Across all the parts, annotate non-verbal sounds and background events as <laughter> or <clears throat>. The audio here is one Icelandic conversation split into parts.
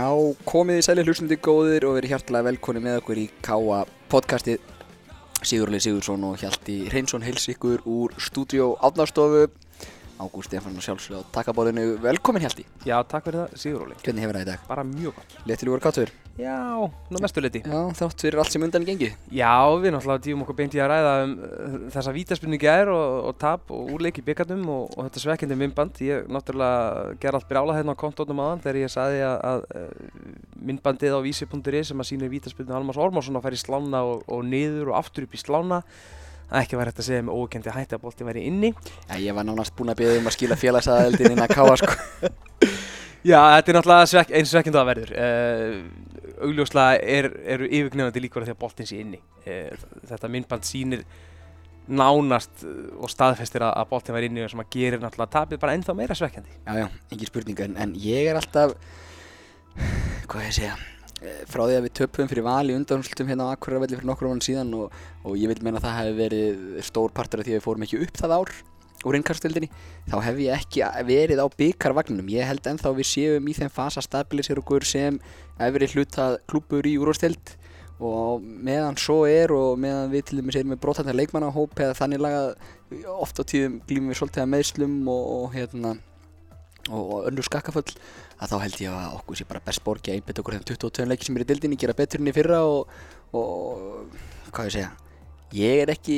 Já, komið í sæli hlustundi góðir og verið hjartalega velkonni með okkur í Káa podcastið. Sigurleif Sigursson og Hjalti Hreinsson heils ykkur úr stúdíó Átnarstofu Ágúst Stefán og sjálfsögða á takkabóðinu Velkomin Hjalti, Já, takk fyrir það, Sigur Óli. hvernig hefur það í dag? Bara mjög gott. Letil úr káttur? Já, nú mestu liti. Já, þátt fyrir allt sem undan gengi Já, við náttúrulega tífum okkur beint í að ræða um uh, þessa vítaspunni gær og, og tap og úrleik í byggarnum og, og þetta svekkindi myndband. Ég náttúrulega ger allt brjála hérna á kontónum aðan þegar ég sagði að, að uh, myndbandið á vísi.is sem að sýnir vítaspunni Almars Ormarsson að færi slána og, og niður og aftur upp í slána. Að Ekki var hægt að segja með ókendi hætti að bolti væri inni. Já, ég var nánast búinn að beða um að skila félagsaðeldin inn að Káa sko <laughs> Já, þetta er náttúrulega svek, eins svekkjandi að verður. Uh, augljóslega er, eru yfirgnefandi líkur að því að boltin sé inni. Uh, þetta myndband sýnir nánast uh, og staðfestir að, að boltin væri inni og sem að gerir náttúrulega tapið bara ennþá meira svekkjandi. Já, já, engin spurning en, en ég er alltaf hvað ég segja eh, frá því að við töpum fyrir val í undanúrslutum hérna á Akureyravelli fyrir nokkur ára síðan og, og ég vil meina að það hefði verið stór partur af því að við fórum ekki upp það ár úr innkastildinni þá hef ég ekki verið á byggarvagninum ég held ennþá við séum í þeim fasa stabilisir okkur sem efri hluta klúpur í úrvastild og meðan svo er og meðan við til dæmis erum með brotandi leikmannahóp eða þannig lagað oft á tíðum glýmum við svolítið að meðslum og, og hérna og, önnur skakkaföll að þá held ég að okkur sé bara best borgi að einbetta okkur þeim 22 leiki sem eru í dildinni, gera betur enn í fyrra og, og hvað ég segja ég er ekki,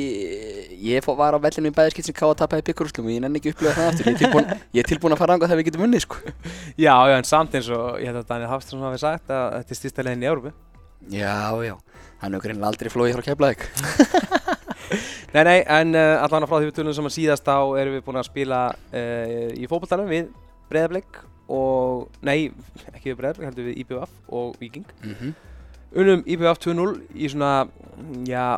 ég var á vellinu í bæðiskitt sem ká að tapa í byggarúslum og ég nenni ekki að upplifa það aftur, ég er tilbúin, ég er tilbúin að fara ánga þegar við getum vunnið sko. <laughs> Já, já, en samt eins og ég held að Daniel Hafstænsson hafi sagt að þetta er styrsta leginn í Európu. Já, já, hann hefur greinilega aldrei flóið frá Keflavík. <laughs> Nei, nei, en uh, allan frá því við tölum saman síðast þá erum við búin að spila uh, í fótballtanum við Breiðablik og, nei, ekki við Breiðablik, heldur við IBF og Viking. mm Unum IBF 2-0 í svona, já,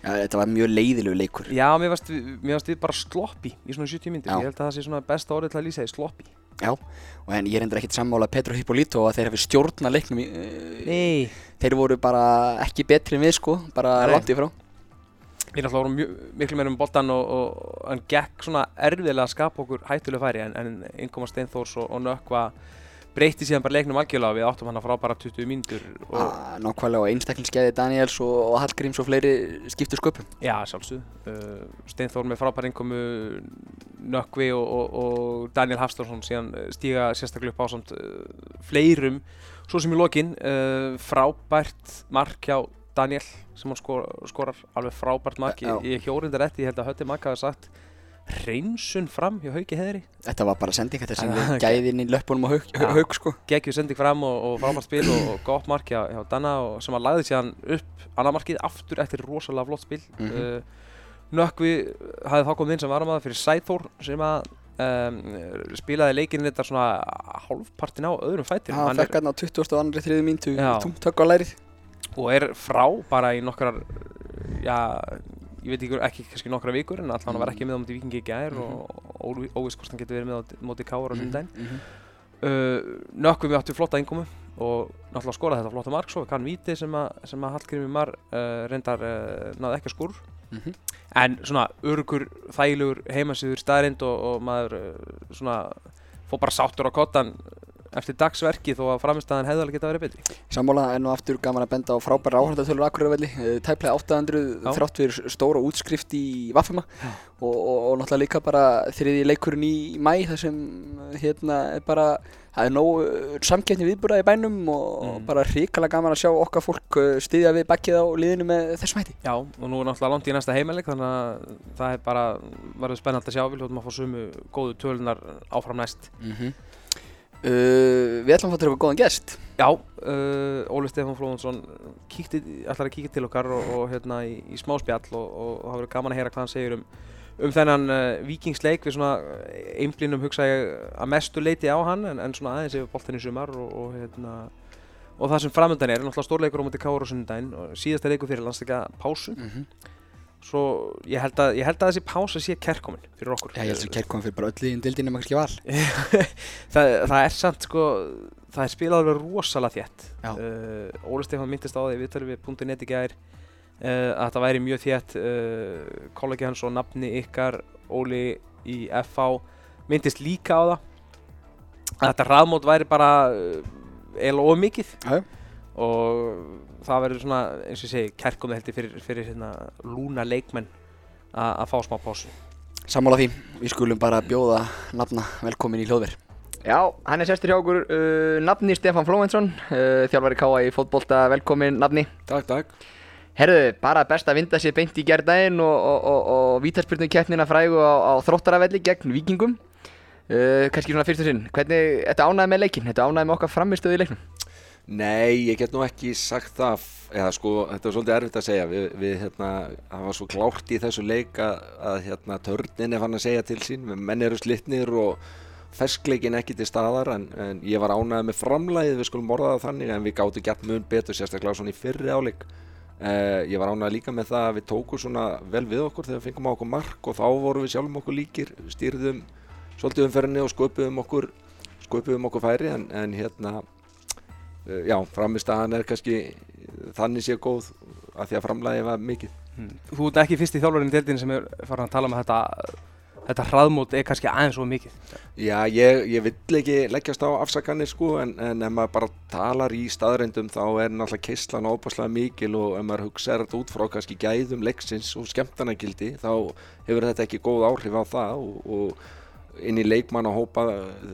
Já, þetta var mjög leiðilegu leikur já, mér varst, við- mér varst við bara sloppi í svona 70 myndir. Ég held að það sé svona besta orðið til að lýsa því, sloppi. Já, og en ég er endur ekkert sammála Petro Hippolito að þeir hafi stjórna leiknum í, Nei. þeir voru bara ekki betri en við sko, bara langt ifrá Við náttúrulega vorum mjög, miklu meira um boltan og, og hann gekk svona erfiðlega að skapa okkur hættulega færi en, en Ingoma Steinþórs og, og Nökkva breytti síðan bara leiknum algjörlega. Við áttum hann að frábæra 20 mínútur og Ah, nákvæmlega og einstaklingsgæði Daniels og, og Hallgríms og fleiri skiptu sköpum. Já, sjálfsögð uh, Steinþór með frábæra inkomu Nökkvi og, og, og Daniel Hafstjónsson síðan uh, stíga sérstaklega upp á samt uh, fleirum. Svo sem í lokin uh, frábært mark hjá Daniel sem hann skor, skorar alveg frábært mark Já. ég, hjórindar rétt, ég held að Hötti Magga hafi sagt hreinsun fram hjá Hauki Heðri Þetta var bara sending, þetta sem Ah, við gæðin í löpunum og haug, Já. haug sko geggju sending fram og, og frábært spil og, og gott mark hjá, hjá Danna og sem að lagði síðan upp annað markið aftur eftir rosalega flott spil Mhm. uh, Nökkvi hafði þá komið inn sem varamæður fyrir Sæþór sem að um, spilaði leikinn þetta svona hálfpartin á öðrum fætir Það fekk hann á 20. og annari þriðu míntu Já. tungt högg á lærið og er frá bara í nokkrar já, ég veit ekki, ekki kannski nokkra vikur en allan hann var ekki með á móti vikingi í gær Mhm. og óvist hvort hann getur verið með á móti káar á Mhm, sundaginn mhm. uh, Nökkvi við áttu flotta innkomu og náttúrulega skoraði þetta flotta mark svo kann víti sem að, sem að Hallgrími Mar uh, reyndar uh, náði ekki að skúr Mhm. en svona örugur þægilegur heimasýður staðrind og, og maður uh, svona fór bara sáttur á kottan eftir dagsverki þó að framistæðan hefði alveg getað verið betri. Sammála enn og aftur gaman að benda á frábæra áhörðatölur Akureyravelli, eh, tæplega 800 Já. þrátt fyrir stóra útskrift í Vaffema Já. og, og, og náttúrulega líka bara þriði leikurinn í mæ þar sem hérna er bara það er nóg samkeppni viðbúrað í bænum og Mm. bara hrikalega gaman að sjá okkar fólk eh, styðja við bakkið á liðinu með þessum hætti. Já, og nú er náttúrulega langt í næsta heimileik þannig að það er bara verður spennandi að sjá. Við hljóðum að fá sumu góðu tölunar áfram næst. Mm uh, Við ætlum að fá til okkur góðan gest. Já, uh, Óli Stefán Flóðunsson kíkti, ætlar að kíkja til okkar og, og hérna í, í smá spjall og, og það verður gaman að heyra hvað hann segir um, um þennan uh, vikingsleik við svona einblínum hugsa ég að mestu leiti á hann en, en svona aðeins yfir boltin í sumar og, og hérna og það sem framöndan er, náttúrulega stórleikur á móti Káur og sunnudaginn og síðasta leikur fyrir landsleika pásu. Mm svo ég held að, ég held að þessi pása sé kærkomin fyrir okkur. Já, ég held að kær komið fyrir bara öll í dildinu með kannski val. <laughs> Það, það er samt sko það er spilað alveg rosalega þétt. Uh, Óli Stefán myndist á því við tölum við .net í gær uh, að þetta væri mjög þétt. Uh, kollegi hans og nafni ykkar Óli í FH myndist líka á það að þetta raðmót væri bara eiginlega of mikið. Já. og það verður svona eins og ég segi kærkomið heldur fyrir, fyrir hérna, lúna leikmenn að fá smá pásu Sammála því, við skulum bara bjóða nafna velkomin í hljóðver Já, hann er sestur hjá okkur, uh, nafni Stefán Flóvensson, uh, þjálfari Káa í fótbolta, velkomin nafni. Takk, takk. Herðu, bara best að vinda sér beint í gerðdægin og, og, og, og vítaspyrnu keppnina frægu á, á þróttaravelli gegn vikingum. Uh, kannski svona fyrstu sinn, hvernig, þetta ánæði með leikinn, þetta ánæði með okkar framistöðu í leiknum? Nei, ég get nú ekki sagt það, eða sko, þetta var svolítið erfitt að segja, við, við hérna, það var svo klárt í þessu leik að, hérna, törnin er fann að segja til sín, menn eru slitnir og ferskleikin ekki til staðar, en, en ég var ánægð með framlæðið, við skulum orða það þannig, en við gáttu gert mun betur, sérstaklega svona í fyrri áleik. Uh, ég var ánægð líka með það að við tókum svona vel við okkur þegar við fengum á okkur mark og þá vorum við sjálfum okkur líkir, stýrðum svolítið umferðinni og sköpuðum okkur, sköpuðum okkur færi, en, en hérna, já, framistæðan er kannski þannig sé góð af því að framlæði var mikið. Þú ert ekki fyrst í þjálfarinn í deildinni sem er farin að tala um að þetta, þetta hraðmót er kannski aðeins svo mikið. Já, ég, ég vill ekki leggjast á afsakanir sko, en, en ef maður bara talar í staðrændum þá er náttúrulega keislan óbáslega mikil og ef maður hugsaður þetta út frá kannski gæðum leiksins og skemmtanagildi þá hefur þetta ekki góð áhrif á það og, og inn í leikmann að hópa,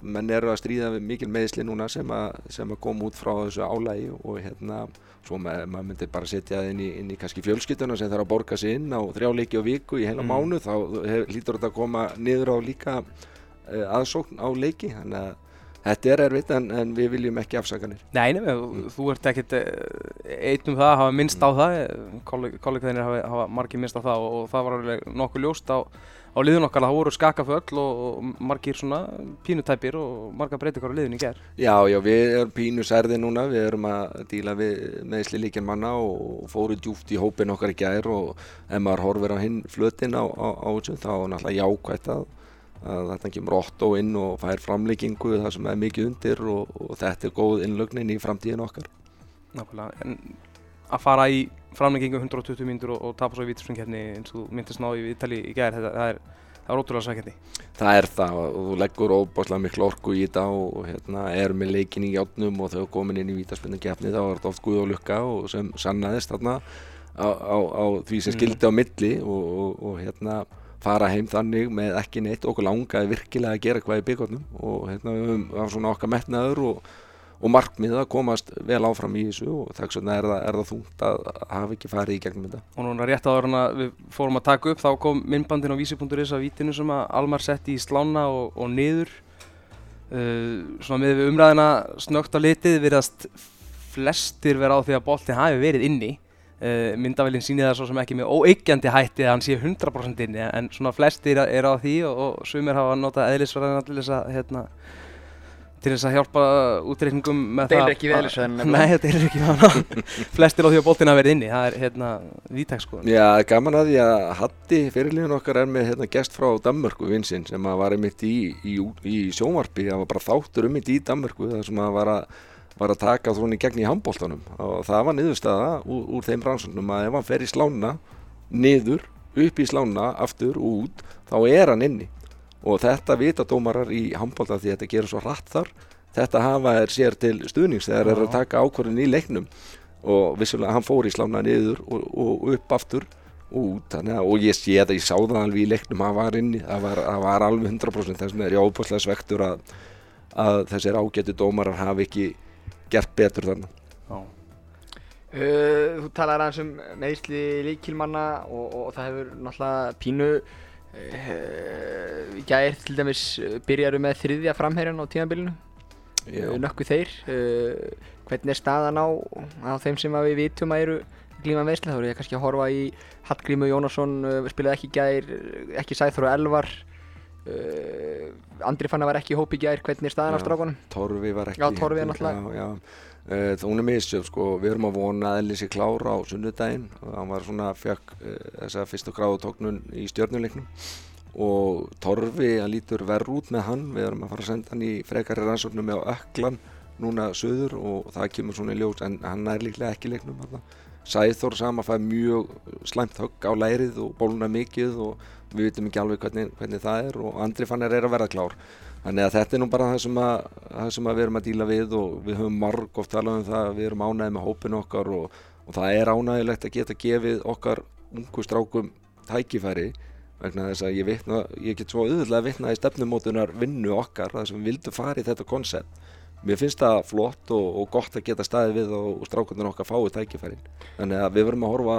menn eru að stríða við mikil meðisli núna sem að, sem að koma út frá þessu álægi og hérna svo ma maður myndi bara setja það inn í, inn í kannski fjölskylduna sem þarf að borga sig inn á þrjá leiki á viku í heila Mm. mánu þá hef, lítur þetta að koma niður á líka uh, aðsókn á leiki. Þannig að þetta er erfitt en, en við viljum ekki afsakanir. Nei, nei, þú- þú ert ekkert eh, einn um það að hafa minnst á það, kollegaðinir hafa, hafa margir minnst á það og, og það var alveg nokkuð ljóst á, á liðun okkar að það voru skakaföll og, og margir svona pínutæpir og margar breytingar á liðun í gerð. Já, já, við erum pínu særði núna, við erum að díla við meðsli líkinn manna og fóru djúft í hópin okkar í gær og ef maður horfir á hinn flötin á, á, á þessu þá er náttúrulega jákvætt að, þetta kemur Otto inn og fær framlíkingu það sem er mikið undir og, og þetta er góð innlögnin í framtíðin okkar. Nákvæmlega, en að fara í framlengingu 120 mínútur og, og tapa svo í vítaspringkefni eins og þú myndist ná í Ítali í gerð, það, er, það er ótrúlega sækjandi. Það er það og þú leggur óbáslega miklu orku í þetta og, og hérna, er með leikin í játnum og þau komin inn í vítaspinnu keppni þá er þetta oft guð og lukka og sem sannaðist þarna á, á, á því sem Mm. skildi á milli og, og, og hérna fara heim þannig með ekki neitt okkur langaði virkilega að gera eitthvað í byggjarnum og hérna við höfum svona okkar metnaður og, og markmið að komast vel áfram í þessu og þess vegna er er það þungt að að hafa ekki farið í gegnum þetta. Og núna rétt áður en að við fórum að taka upp þá kom myndbandin á vísi.is af vítinu sem að Almar setti í slána og, og niður uh, svona með við umræðina snögt á litið virðast flestir vera á því að boltin hafi verið inni uh, myndavælinn sýni það svo sem ekki með óeiggjandi hætti að hann sé 100% inni en svona flestir er á því og, og sumir hafa notað eðlisverðina til þess að hérna, til þess að hjálpa útreikningum með Deilir það ekki við eðlisfræðina, <laughs> Nei, þetta deilir ekki við hana <laughs> flestir á því að boltin hafi verið inni það er hérna vítak sko. Já, gaman að því að Hatti fyrirliðin okkar er með hérna, gest frá Danmörku vinsinn sem að var einmitt í, í, í sjónvarpi, það var bara þáttur einmitt í Danmörku þar sem að var að, var að taka þróni gegn í handbóltanum og það var niðurstaða úr, úr þeim rannsóknum að ef hann fer í slána niður, upp í slána, aftur og út, þá er hann inni og þetta vita dómarar í handbólta því þetta gerur svo hratt þar. Þetta hafa er sér til stuðnings þegar er að taka ákvörðin í leiknum. Og vissulega hann fór í slána niður og, og upp aftur og út. Þannig að, og ég sé það, ég sá það alveg í leiknum hann var inni, það var, það var alveg 100% þess með er ég óbúslega svektur að, að þessir ágætu dómarar hafi ekki gert betur þannig Já. Uh, þú talar aðeins um meðsli líkilmanna og, og það hefur náttúrulega pínu í gær til dæmis uh, byrjaru með þriðja framherjan á tímabilinu Já. uh, nökku þeir hvernig er staðan á, á þeim sem að við vitum að eru glíma meðsli þá eru ég kannski að horfa í Hallgrímu Jónasson spilaði ekki uh, ekki Sæþór og Elvar Andri Fanna var ekki hópi gær hvernig er staðan á Já. strákunum? Torfi var ekki Já, Torfi er náttúrulega-. Uh, hún er misjöf sko, við erum að vona að Elli sé klára á sunnudaginn. Hann var svona, fekk uh, þessa fyrstu gráðu tóknun í stjörnuleiknum. Og Torfi, hann lítur verð út með hann, við erum að fara að senda hann í frekari rannsóknum með Öklan núna söður og það kemur svona í ljós. En hann er líklega ekki leiknum þarna. Sæþór sama fær mjög slæmt högg á lærið og bóluna mikið og við vitum ekki alveg hvernig, hvernig það er. Og Andri Fannar er að verða klár þannig að þetta er nú bara það sem, að, það sem við erum að díla við og við höfum marg oft talað um það að við erum ánægið með hópin okkar og, og það er ánægilegt að geta gefið okkar ungu strákum tækifæri vegna þess að ég, vitna, ég get svo auðvitað að vitna í stefnumótunar vinnu okkar þar sem við vildum fara í þetta koncept mér finnst það flott og, og gott að geta staðið við og, og strákunar okkar fáið tækifærin þannig að við verum að horfa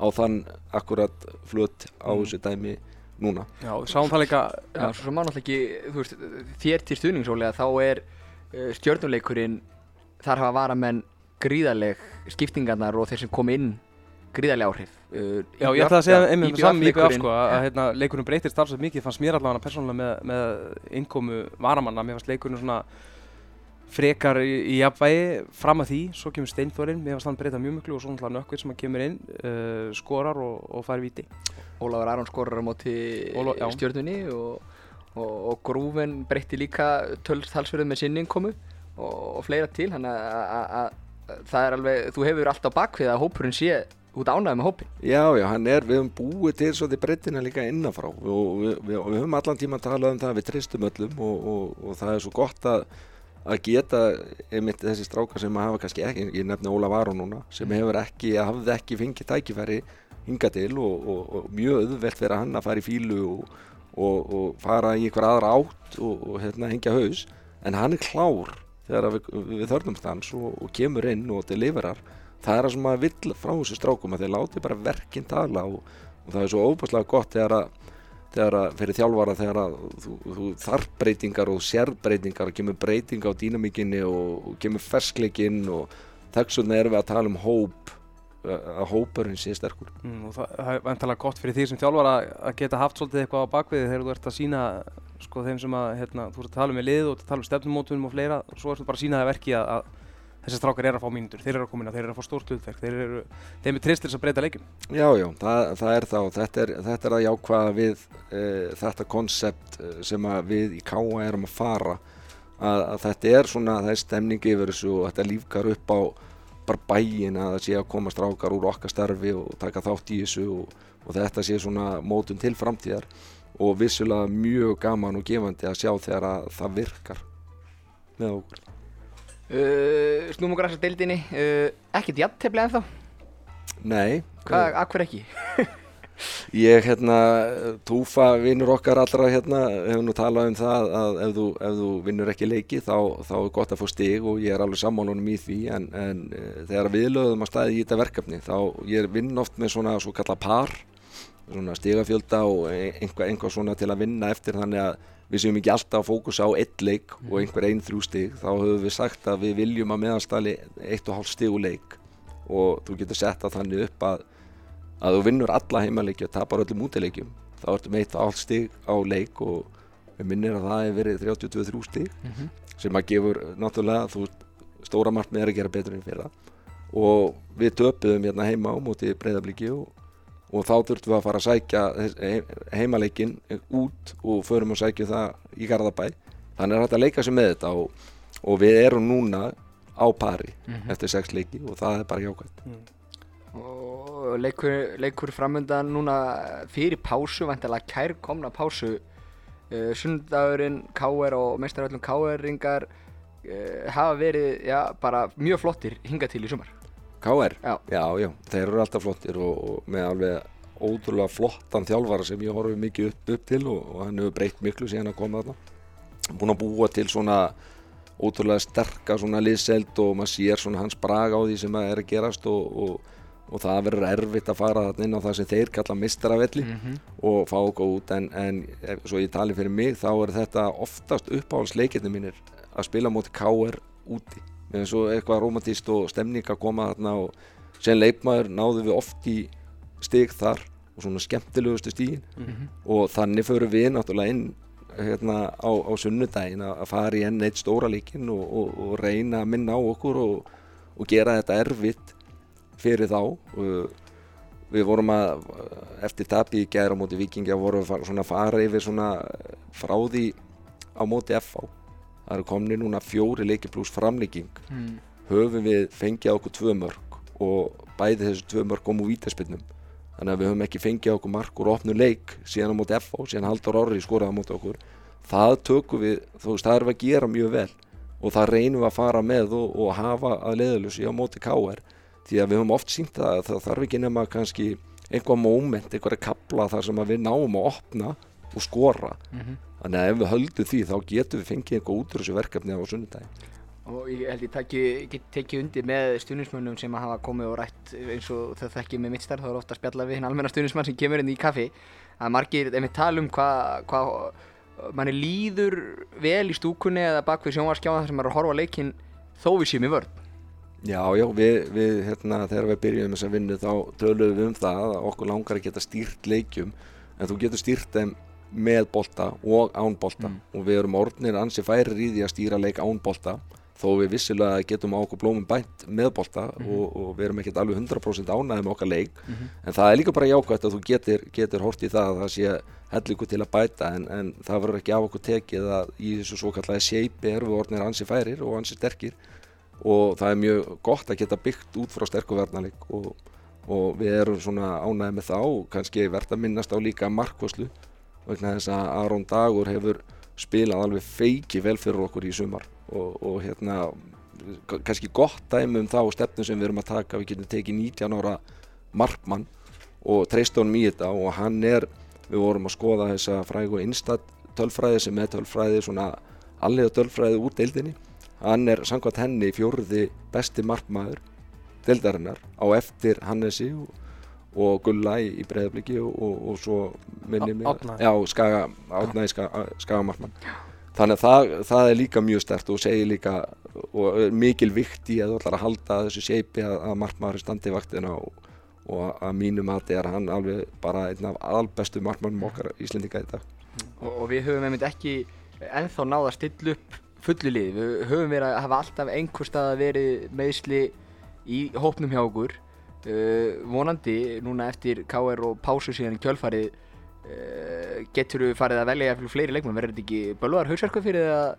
á þann akkurat flutt á Mm. þessu dæmi núna Já, við sáum það líka Já, svo sem má náttúrulega ekki, þú veist, þér til stuðningsólega þá er uh, stjörnuleikurinn, þar hafa varamenn gríðarleg skiptingarnar og þeir sem kom inn gríðarlega áhrif. Uh, Já, ég ætla að segja einmitt með saman mikið af IBF-leikurinn- sko að, að hérna, leikurinn breytir starfsveit mikið fannst mér allavega persónulega með, með innkomu varamanna, mér fannst leikurinn svona frekar í, jafnvægi fram að því, svo kemur Steinþórin mér fannst hann breyta mjög miklu og svo náttúrulega nökkvið sem að kemur inn uh, skorar og, og fær viti Ólafur Aron skorar á móti Óla- já. stjörnunni og, og, og Grúven breytti líka tölstalsverðið með sinni innkomu og, og fleira til. Þannig að- að að það er alveg, þú hefur alltaf bakvið að hópurinn sé út ánægð með hópin Já, já, hann er, við höfum búið til svolítið breytina líka innanfrá. Og við, við, við höfum allan tíma talað um það að við treystum öllum og, og, og það er svo gott að, að geta einmitt þessi strákar sem hafa kannski ekki, ég nefni Ólaf Aron núna, sem hefur ekki, hafði ekki fengið tækifæri hinga til og, og, og mjög auðvelt fyrir hann að fara í fílu og, og, og fara í einhver aðra átt og, og hérna hengja haus. En hann er klár þegar við, við þörnumst hans og, kemur inn og deliverar. Það er það sem maður vill frá þessu strákum að þeir láti bara verkinn tala og, og það er svo óbúslega gott þegar að, að fyrir þjálfara þegar að þú, þú þarf breytingar og sérbreytingar og kemur breyting á dýnamíkinni og, og kemur ferskleikinn og þess vegna erum við að tala um hóp að hópurinn sé sterkur. Mm, og það, það er vantalega gott fyrir því sem þjálfar að, geta haft svolítið eitthvað á bakviði þegar þú ert að sína sko þeim sem að hérna, þú ert að tala um með lið og ert tala um stefnumótunum og fleira og svo ertu bara að sína það verki að þessi strákar eru að fá mínútur, þeir eru að koma inn á, þeir eru að fá stórt hlutverk, þeir eru, þeim er tristir að breyta leikjum. Já, já, það, það er og þetta er, þetta er að jákvæða við e, þetta konsept eh, sem við í Káa erum að fara að, að þetta er svona, það er stemning yfir þessu og þetta lífkar upp á bara bæin að það sé að koma strákar úr okkar starfi og taka þátt í þessu og, og þetta sé svona mótun til framtíðar og vissulega mjög gaman og gefandi að sjá þegar að það virkar með okkur. Uh, Snúm okkur þessar deildinni. Uh, Ekkert jafntefli ennþá? Nei, Hvað, akkur ekki? <laughs> Ég, hérna, Túfa, vinnur okkar allra, hérna, hefur nú talað um það að ef þú, ef þú vinnur ekki leiki þá, þá er gott að fá stig og ég er alveg sammálunum í því. En, en e, þegar við lögum að staði í þetta verkefni þá ég vinn oft með svona svo kalla par, svona stigafjölda og e- einhvað, einhvað svona til að vinna eftir þannig að við séum ekki alltaf að fókusa á eitt leik og einhver einn þrjú stig þá höfum við sagt að við viljum að meðanstali eitt og hálf stig úr leik. Og þú getur sett það þannig upp að að þú vinnur alla heimaleiki og tapar öllum útileikjum þá ertu með eitt og hálft stig á leik og við minnir að það hefur verið 32-3 stig sem að gefur náttúrulega þú stóra markmið er að gera betur enn fyrra. Og við töpuðum hérna heima á móti breyðabliki og, og þá þurftum við að fara að sækja heimaleikin út og förum að sækja það í Garðabæ. Þannig er hægt að leika sér með þetta og, og við erum núna á pari eftir sex leiki og það er bara jákvæmt Og leikur, leikur framöndan núna fyrir pásu, vantilega kær komna pásu uh, Sundagurinn, KR og meistaröllum KR-ringar uh, hafa verið já, bara mjög flottir hingað til í sumar KR? Já. já, já, þeir eru alltaf flottir og, og með alveg ótrúlega flottan þjálfara sem ég horfi mikið upp, upp til og, og hann hefur breytt miklu síðan að koma þarna. Búin að búa til svona ótrúlega sterka svona liðseld og maður sér svona hans brag á því sem að er að gerast og, og, og það verður erfitt að fara þarna inn á það sem þeir kalla mistaravelli og fá okkur út. En, en svo ég tali fyrir mig þá er þetta oftast uppáhaldsleikirni mínir að spila móti KR úti með svo eitthvað romantist og stemning að koma þarna og sen leikmaður náðu við oft í stig þar og svona skemmtilegustu stígin og þannig förum við náttúrulega inn hérna á, á sunnudaginn að að fara í enn eitt stóra líkin og, og, og reyna að minna á okkur og, og gera þetta erfitt fyrir þá. Og við vorum að eftir tapi í gæra á móti vikingja vorum við að svona að fara yfir svona frá því á móti FH það eru komni núna fjóri leiki pluss framlíking mm. höfum við fengið á okkur tvö mörg og bæði þessu tvö mörg kom úr vítaspinnum þannig að við höfum ekki fengið okkur mark úr opnu leik síðan á móti FO, síðan Haldur Orri skoraði á móti okkur. Það tökum við, þú veist, það við að gera mjög vel og það reynum við að fara með og, og hafa að leiðalösi á móti KR því að við höfum oft sínt að það þarf ekki nema kannski einhvað moment, einhverja kapla þar sem við náum að opna og skora þannig að ef við höldum því þá getum við fengið einhvað út úr þessu verkefni á sunnudagi Og ég held ég taki, get tekið undir með stuðnismönnum sem að hafa komið og rætt eins og þau þekki með mitt starf, þá er ofta að spjalla við hinn almenna stuðnismann sem kemur inn í kaffi. Að margir, ef við tala um hvað hva, manni líður vel í stúkunni eða bak við sjónvarskjána þar sem maður er að horfa leikinn þó við séum í vörn. Já, já, við, við hérna, þegar við byrjum þess að vinna þá töluðum við um það að okkur langar að geta stýrt leikjum en þú getur stýrt þeim með bolta og án bolta. Og við erum orðnir ansi færir í því að stýra leik án bolta þó við vissilega getum á okkur blómum bænt með bolta og, og við erum ekkert alveg 100% ánæði með okkar leik. En það er líka bara jákvæmt að þú getur, getur hort í það að það sé hellingu til að bæta en, en það verður ekki af okkur tekið að í þessu svo kallega seipi erum við orðnir ansi færir og ansi sterkir. Og það er mjög gott að geta byggt út frá sterku verðnalik og, og við erum svona ánæði með þá og kannski verðt að minnast á líka markvöslu vegna þess að Aron Dagur hefur spilað alveg feiki vel fyrir okkur í sumar. Og, og hérna kannski gott dæmi um þá stefnu sem við erum að taka við getum tekið 19 ára markmann og treyst honum í þetta. Og hann er, við vorum að skoða þessa frægu instat tölfræði sem er tölfræði svona allega tölfræði úr deildinni. Hann er samkvæmt henni fjórði besti markmaður deildarinnar á eftir Hannesi og, og Gulla í, í breyðabliki og, og, og svo minni mig. Átna í Skaga, Skagamarkmann. Þannig að það, það er líka mjög stert og segir líka og er mikil vikt í að þú ætlar að halda þessu seipi að, að markmaður standi vaktina og, og að mínu mati er hann alveg bara einn af albestu markmannum okkar Íslendinga í dag. Og, og við höfum einmitt ekki ennþá náð að stilla upp fullu lið við höfum verið að hafa alltaf einhver stað að verið meðsli í hópnum hjá okkur uh, vonandi núna eftir KR og pásu síðan í kjölfarið uh, getur við farið að velja fleiri leikmenn. Verður þetta ekki bölvar hausverku fyrir að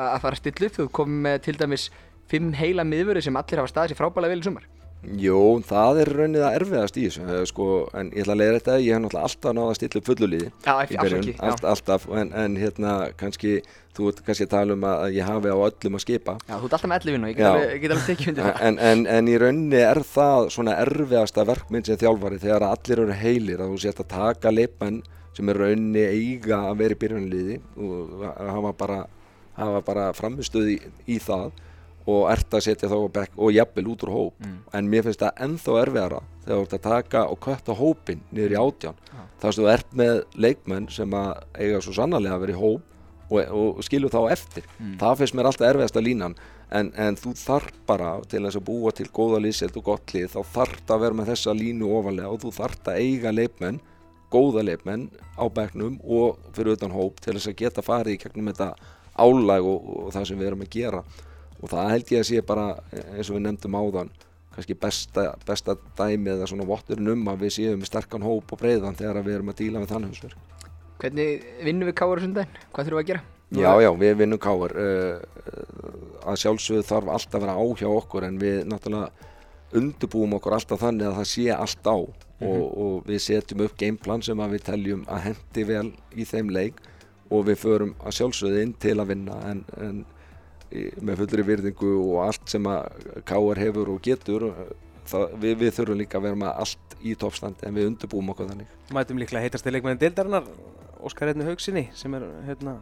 að fara að stilla upp? Þú komið með til dæmis fimm heila miðvöri sem allir hafa staðið sér frábælega vel í sumar Jó, það er raunnið að erfiðast í þessu sko, en ég ætla að leiða þetta ég hef náttúrulega alltaf náða að stilla upp fullulíði Já, ekki, alls ekki, allt, alltaf, en, en hérna kannski, þú ert kannski að tala um að ég hafi á öllum að skipa. Já, þú ert alltaf með 11 og ég get alveg, alveg tekið undir það. En, en, en í rauninni er það svona erfiðasta verkmynd sem þjálfari þegar allir eru heilir að þú sért að taka leikmenn sem er rauninni eiga að vera í byrjunliði og hafa bara, bara framistöð í, í það og ert að setja þá á bekk og jafnvel út úr hóp. En mér finnst það ennþá erfiðara þegar þú ert að taka og kötta hópin niður í átján. Þar sem þú ert með leikmenn sem að eiga svo sannarlega að vera í hóp og, og skilur þá eftir. Það finnst mér alltaf erfiðasta línan. En, en þú þarf bara til þess að búa til góða liðselt og gott lið þá þarf að vera með þessa línu ofalega og þú þarf að eiga leikmenn góða leikmenn á bekknum og fyrir utan hóp til þess að geta farið í gegnum þetta álag og, og það sem við erum að gera og það held ég að sé bara eins og við nefndum áðan kannski besta, besta dæmi eða svona votturinn um að við séum með sterkan hóp og breiðan þegar við erum að díla með þannig húsverk Hvernig vinnum við á sundaginn? Hvað þurfum við að gera? Já, já, við vinnum káar uh, að sjálfsögðu þarf alltaf að vera á hjá okkur en við náttúrulega undirbúum okkur alltaf þannig að það sé allt á og, og við setjum upp gameplan sem að við teljum að hendi vel í þeim leik og við förum að sjálfsögðu inn til að vinna en, en með fullri virðingu og allt sem að káar hefur og getur það, við, við þurfum líka að vera með allt í toppstand en við undirbúum okkur þannig Mætum líklega heitast til leikmennin deildarinnar Óskar Reitni Haugsinni sem er hérna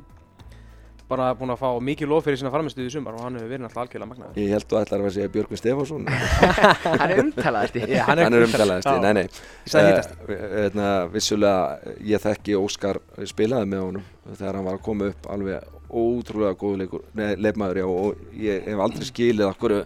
bara búinn að fá mikið lof fyrir sína farmistuði í sumar og hann hefur verið náttúrulega algjörlega magnaður. Ég held að ætlar að segja Björgvin Stefánsson <laughs> Hann er umtalaðasti <laughs> Já, hann er umtalaðist, Já. nei nei sagði hittast. Eh, hérna, vissulega ég þekki Óskar spilaði með honum þegar hann var að koma upp alveg ótrúlega nei, leifmaður já, og ég hef aldrei skilið akkur,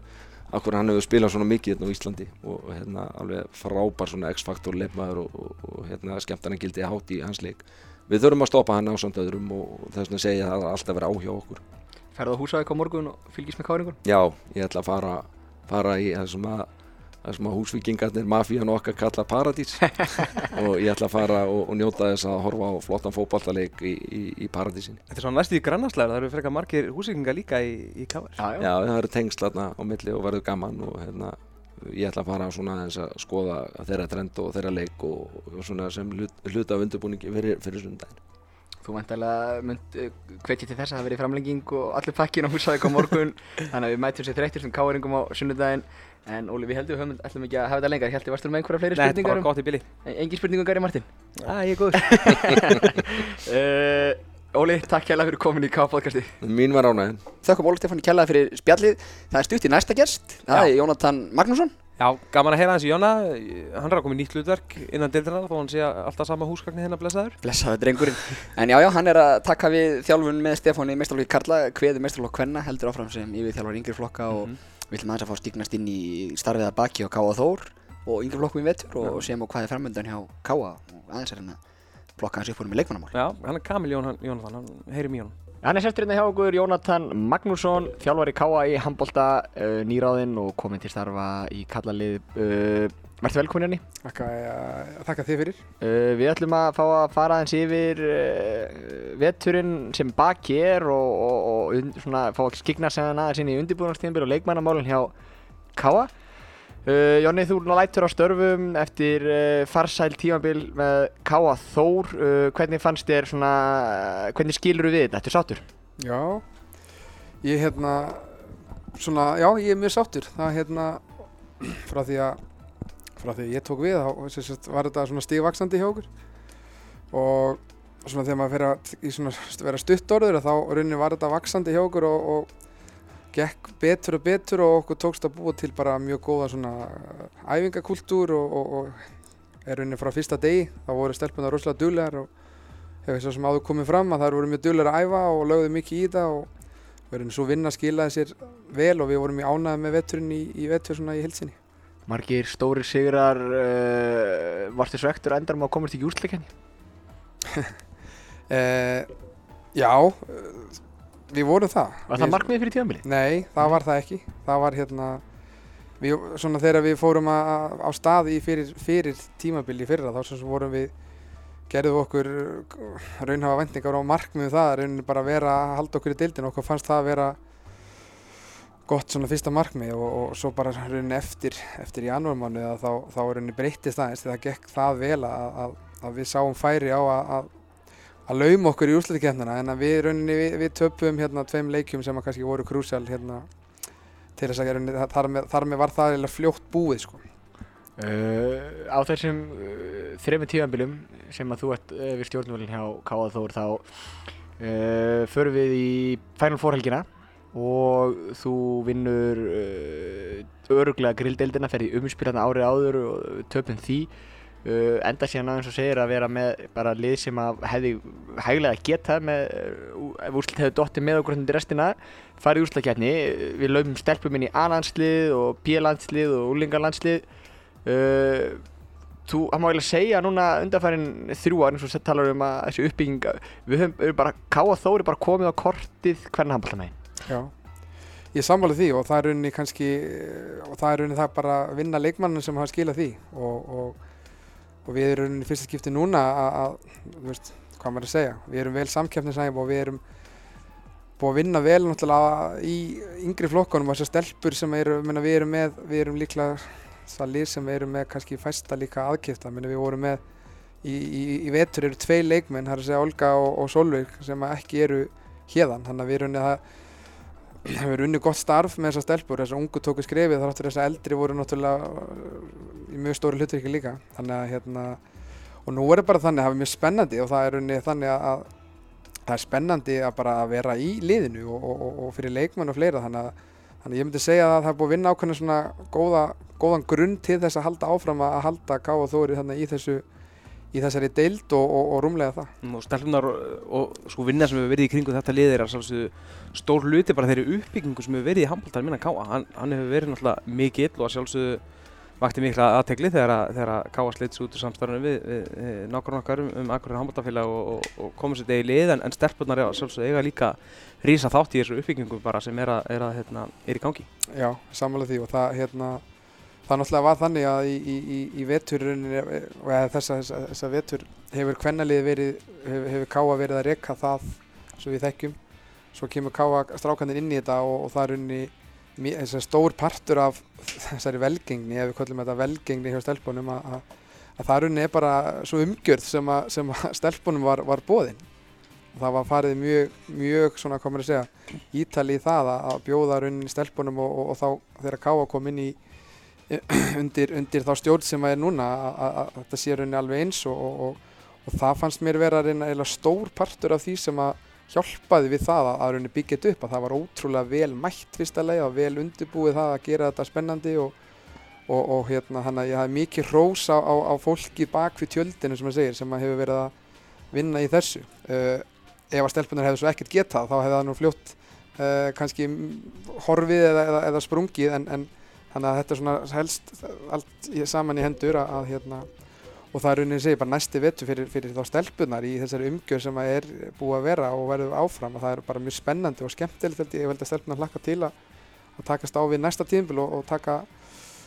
akkur hann hefur spilað svona mikið hérna á Íslandi og hérna, alveg frábær svona X-faktor leifmaður og, og, og hérna, skemmtarnar gildi hátt í hans leik við þurfum að stoppa hann á samt öðrum og þess vegna segja að alltaf vera á hjá okkur Ferðu á Húsavík á morgun og fylgist með káringun? Já, ég ætla að fara, fara í það sem að, það sem að húsvíkingarnir, mafían okkar kalla paradís <laughs> og ég ætla að fara og, og njóta þess að horfa á flottan fótballtaleik í, í, í paradísin. Þetta er svona næstu í grannarslæður, það eru frekar margir húsíkingar líka í, í KR. Já, já. Já, það eru tengsl þarna á milli og verður gaman og hérna, ég ætla að fara svona aðeins að skoða þeirra trend og þeirra leik og, og svona sem hlut, hluta af undirbúningi fyrir, fyrir sundaginn. Þú væntalega mynd uh, hvetja til þess að það verði framlenging og allir pakkin á húsæk á morgun <laughs> þannig að við mætum sér þreyttir sem káeringum á sunnudaginn en Óli við heldum við höfum ætlum ekki að hafa þetta lengar Hjalti, varstu með einhverja fleiri Nei, þetta spurningar bara gott í bili. um Engin spurningar Gary Martin Já, ég er góður. uh, <laughs> Óli, takk hérlega fyrir komin í K-podcasti Mín var ánægðin. Þakka Óli Stefáni kjallaði fyrir spjallið. Það er stutt í næsta gest. Það er Jónatan Magnússon. Já, gaman að heyra hans í Jóna. Hann er að koma í nýtt hlutverk innan deildarinnar þó hann sé alltaf sama húsgagni hérna blessaður. Blessaður drengurinn. En já, já, hann er að taka við þjálfun með Stefáni í mestralokki Karla, kveði mestralokk Kvenna, heldur áfram sem yfir þjálfur yngri flokka og Mhm. við ætlum aðeins að fá stíknast inn í starfið að baki á Káa Þór og yngri flokkum í vetur og sem og hvað er framöndan hjá Káa og aðeins er hann að flokka hans upp úr með leikmannamál. Já, hann er Kamil Jón, hann í honum. Hann er sestur hérna hjá okkur, Jónatan Magnússon, þjálfari K.A. í handbolta, uh, nýráðinn og kominn til starfa í kallalið. Uh, Verður velkomin hérna. Þakka, ja, þakka þið fyrir. Við ætlum að fá að fara aðeins yfir veturinn sem baki er og, og, og svona, fá að skikna sig aðeins inn í undirbúðanstíðanbyrg og leikmannamálinn hjá K.A. Uh, Jónni, þú lætur á störfum eftir uh, farsæl tímabil með K.A. Þór. Uh, hvernig fannst þér svona, hvernig skilur við þetta? Ertu sáttur? Já, ég hérna, svona, já, ég er mjög sáttur. Það hérna, frá því að, frá því að ég tók við, þá sagt, var þetta svona stigvaksandi hjá okkur. Og svona þegar maður fer að í svona vera stuttorður, þá rauninni var þetta vaksandi hjá okkur og, og gekk betur og betur og okkur tókst að búa til bara mjög góða svona æfingakultúr og, og, og er rauninni frá fyrsta degi, þá voru stelpunar rosalega duglegar og hefur svo sem áður komið fram að þær voru mjög duglegar að æfa og lögðu mikið í þetta og verðin svo vinna skilaði sér vel og við vorum í ánæði með veturinn í, í vetur svona í heilsinni. Margir stóri sigrar, uh, varstu svektur endar með að komast í júrsleikenni? <laughs> Eh, já, eh, við vorum það. Var það markmið fyrir tíðanbili? Nei, það var það ekki. Það var hérna, við, svona þegar við fórum að, á stað í fyrir, fyrir tímabili fyrra þá sem vorum við, gerðum okkur uh, raunhafa vendingar og markmiðu það, rauninni bara að vera að halda okkur í deildin og okkur fannst það að vera gott svona fyrsta markmið og, og svo bara rauninni eftir, eftir janúarmánu þá, þá rauninni breyttist aðeins það gekk það vel að, að, að við sáum færi á að, að lauma okkur í úrslutikefnina en við rauninni við, við töpum hérna tveim leikjum sem kannski voru krúsjál hérna til þess að rauninni, þa- þar, með, þar með var það fljótt búið sko. Uh, á þessum uh, þrejum tíðanbilum sem að þú ert uh, við stjórnvölinn hjá K.A. Þór þá uh, förum við í Final Four helgina og þú vinnur uh, öruglega grilldeildina, fer í umspilana árið áður og töpum því uh, enda síðan aðeins og segir að vera með bara lið sem að hefði hæglega getað með, uh, ef úrslit hefði dottið með okkur hundir restina. Farið í úrslakefni, við laumum stelpum inn í A-landslið og B-landslið og úlingarlandslið Uh, þú, það má eiginlega segja núna undanfærin þrjú ár eins og sett talar um að þessi uppbygging við höfum við bara, Káa Þóri bara komið á kortið hvernig hann balla megin Já, ég sammála því og það er rauninni kannski og það er rauninni það bara að vinna leikmannum sem hafa skilað því og, og, og við erum í fyrsta skipti núna að, þú veist, hvað maður að segja? Við erum vel samkeppnisæf og við erum búið að vinna vel náttúrulega í yngri flokkunum og þessar stelpur sem eru, menna, við erum með við erum líklega það lið sem við erum með kannski fæsta líka aðkipta menna, við vorum með í, í, í vetur eru tvei leikmenn, það er að segja Olga og, og Solveig sem ekki eru hérðan, þannig að við erum það hefur unni gott starf með þessar stelpur þessar ungu tóku skrefið þar áttur þessar eldri voru náttúrulega uh, í mjög stóri hlutverki líka. Þannig að hérna og nú er það bara þannig að það er mjög spennandi og það er unni þannig að, að það er spennandi að bara að vera í liðinu og, og, og, fyrir leikmenn og fleira. Þannig að, þannig að ég myndi segja að það er búið að vinna ákveðna svona góða, góðan grunn til þess að halda áfram að halda Ká og Þóri þannig í þessu í þessari deild og, og, og rúmlega það. Og stelpunar og, sko vinna sem hefur verið í kringum þetta lið er sjálfsögðu stór hluti bara þeirri uppbyggingu sem hefur verið í handbóltar minna Káa hann, hann hefur verið náttúrulega mikill og að sjálfsögðu vakti mikla aðtegli þegar, að- þegar að Káa slits út úr samstarfinu við, við, við nákvæmlega okkar um, um akkurir handbóltarfélag og, og, og komið sér degi í lið en, en stelpunar er sjálfsögðu eiga líka rísa þátt í þessu uppbyggingu bara sem er, að, er, að, hérna, er í gangi. Já, sammála því og það, hérna, það náttúrulega var þannig að í, í, í, veturinn og eða þessa, þessa, þessa vetur hefur kvennalið verið, hefur, hefur Káa verið að reka það svo við þekkjum. Svo kemur Káa strákanir inn í þetta og, og það er unni mi- þessi stór partur af þessari velgengni, ef við kallum þetta velgengni hjá stelpunum að, að, að það er bara svo umgjörð sem að, sem að stelpunum var, var bóðin það var farið mjög, mjög svona, hvað maður að segja, ítali í það að, bjóða runni stelpunum og, og, og þá þegar Káa kom inn í <clears throat> undir, undir þá stjórn sem að er núna að, þetta sé runni alveg eins og, og, og, það fannst mér vera reyna stór partur af því sem að hjálpaði við það að, runni byggja þetta upp að það var ótrúlega vel mætt fyrsta leið og vel undirbúið það að gera þetta spennandi og, og, hérna hann að ég hafi mikið hrós á, á, á fólki bak við tjöldinu sem að segir sem að hefur verið að vinna í þessu. Uh, ef að stelpunar hefðu svo ekkert getað þá hefði það nú fljótt uh, kannski horfið eða, eða, eða sprungið en, en þannig að þetta er svona helst allt saman í hendur að, að hérna og það er rauninni segir bara næsti vetu fyrir, fyrir þá stelpunar í þessari umgjör sem að er búið að vera og verður áfram og það er bara mjög spennandi og skemmtilegt ég, held að stelpunar hlakka til að, að takast á við næsta tímbil og, og taka